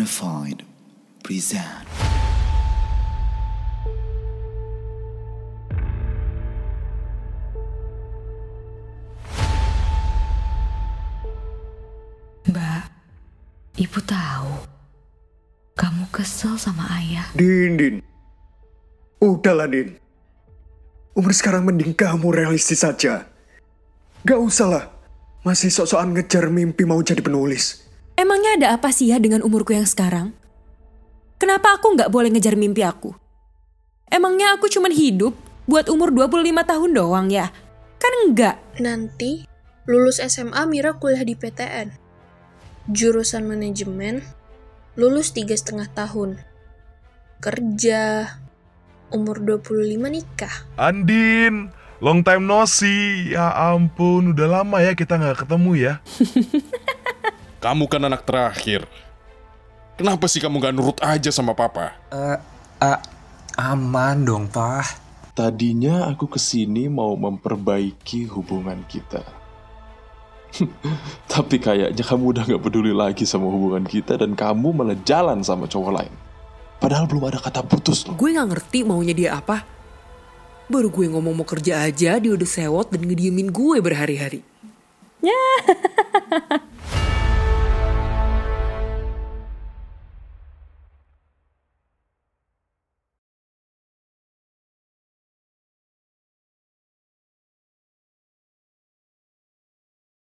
Bonafide present. Mbak, ibu tahu kamu kesel sama ayah. Din, Din. Udahlah, Din. Umur sekarang mending kamu realistis saja. Gak usah lah. Masih sok-sokan ngejar mimpi mau jadi penulis. Emangnya ada apa sih ya dengan umurku yang sekarang? Kenapa aku nggak boleh ngejar mimpi aku? Emangnya aku cuman hidup buat umur 25 tahun doang ya? Kan enggak. Nanti lulus SMA Mira kuliah di PTN. Jurusan manajemen, lulus tiga setengah tahun. Kerja, umur 25 nikah. Andin, long time no see. Ya ampun, udah lama ya kita nggak ketemu ya. Kamu kan anak terakhir. Kenapa sih kamu gak nurut aja sama papa? Eh, eh, aman dong, Pak. Tadinya aku ke sini mau memperbaiki hubungan kita. Tapi kayaknya kamu udah gak peduli lagi sama hubungan kita dan kamu malah jalan sama cowok lain. Padahal belum ada kata putus loh. Gue gak ngerti maunya dia apa. Baru gue ngomong mau kerja aja, dia udah sewot dan ngediemin gue berhari-hari. Ya.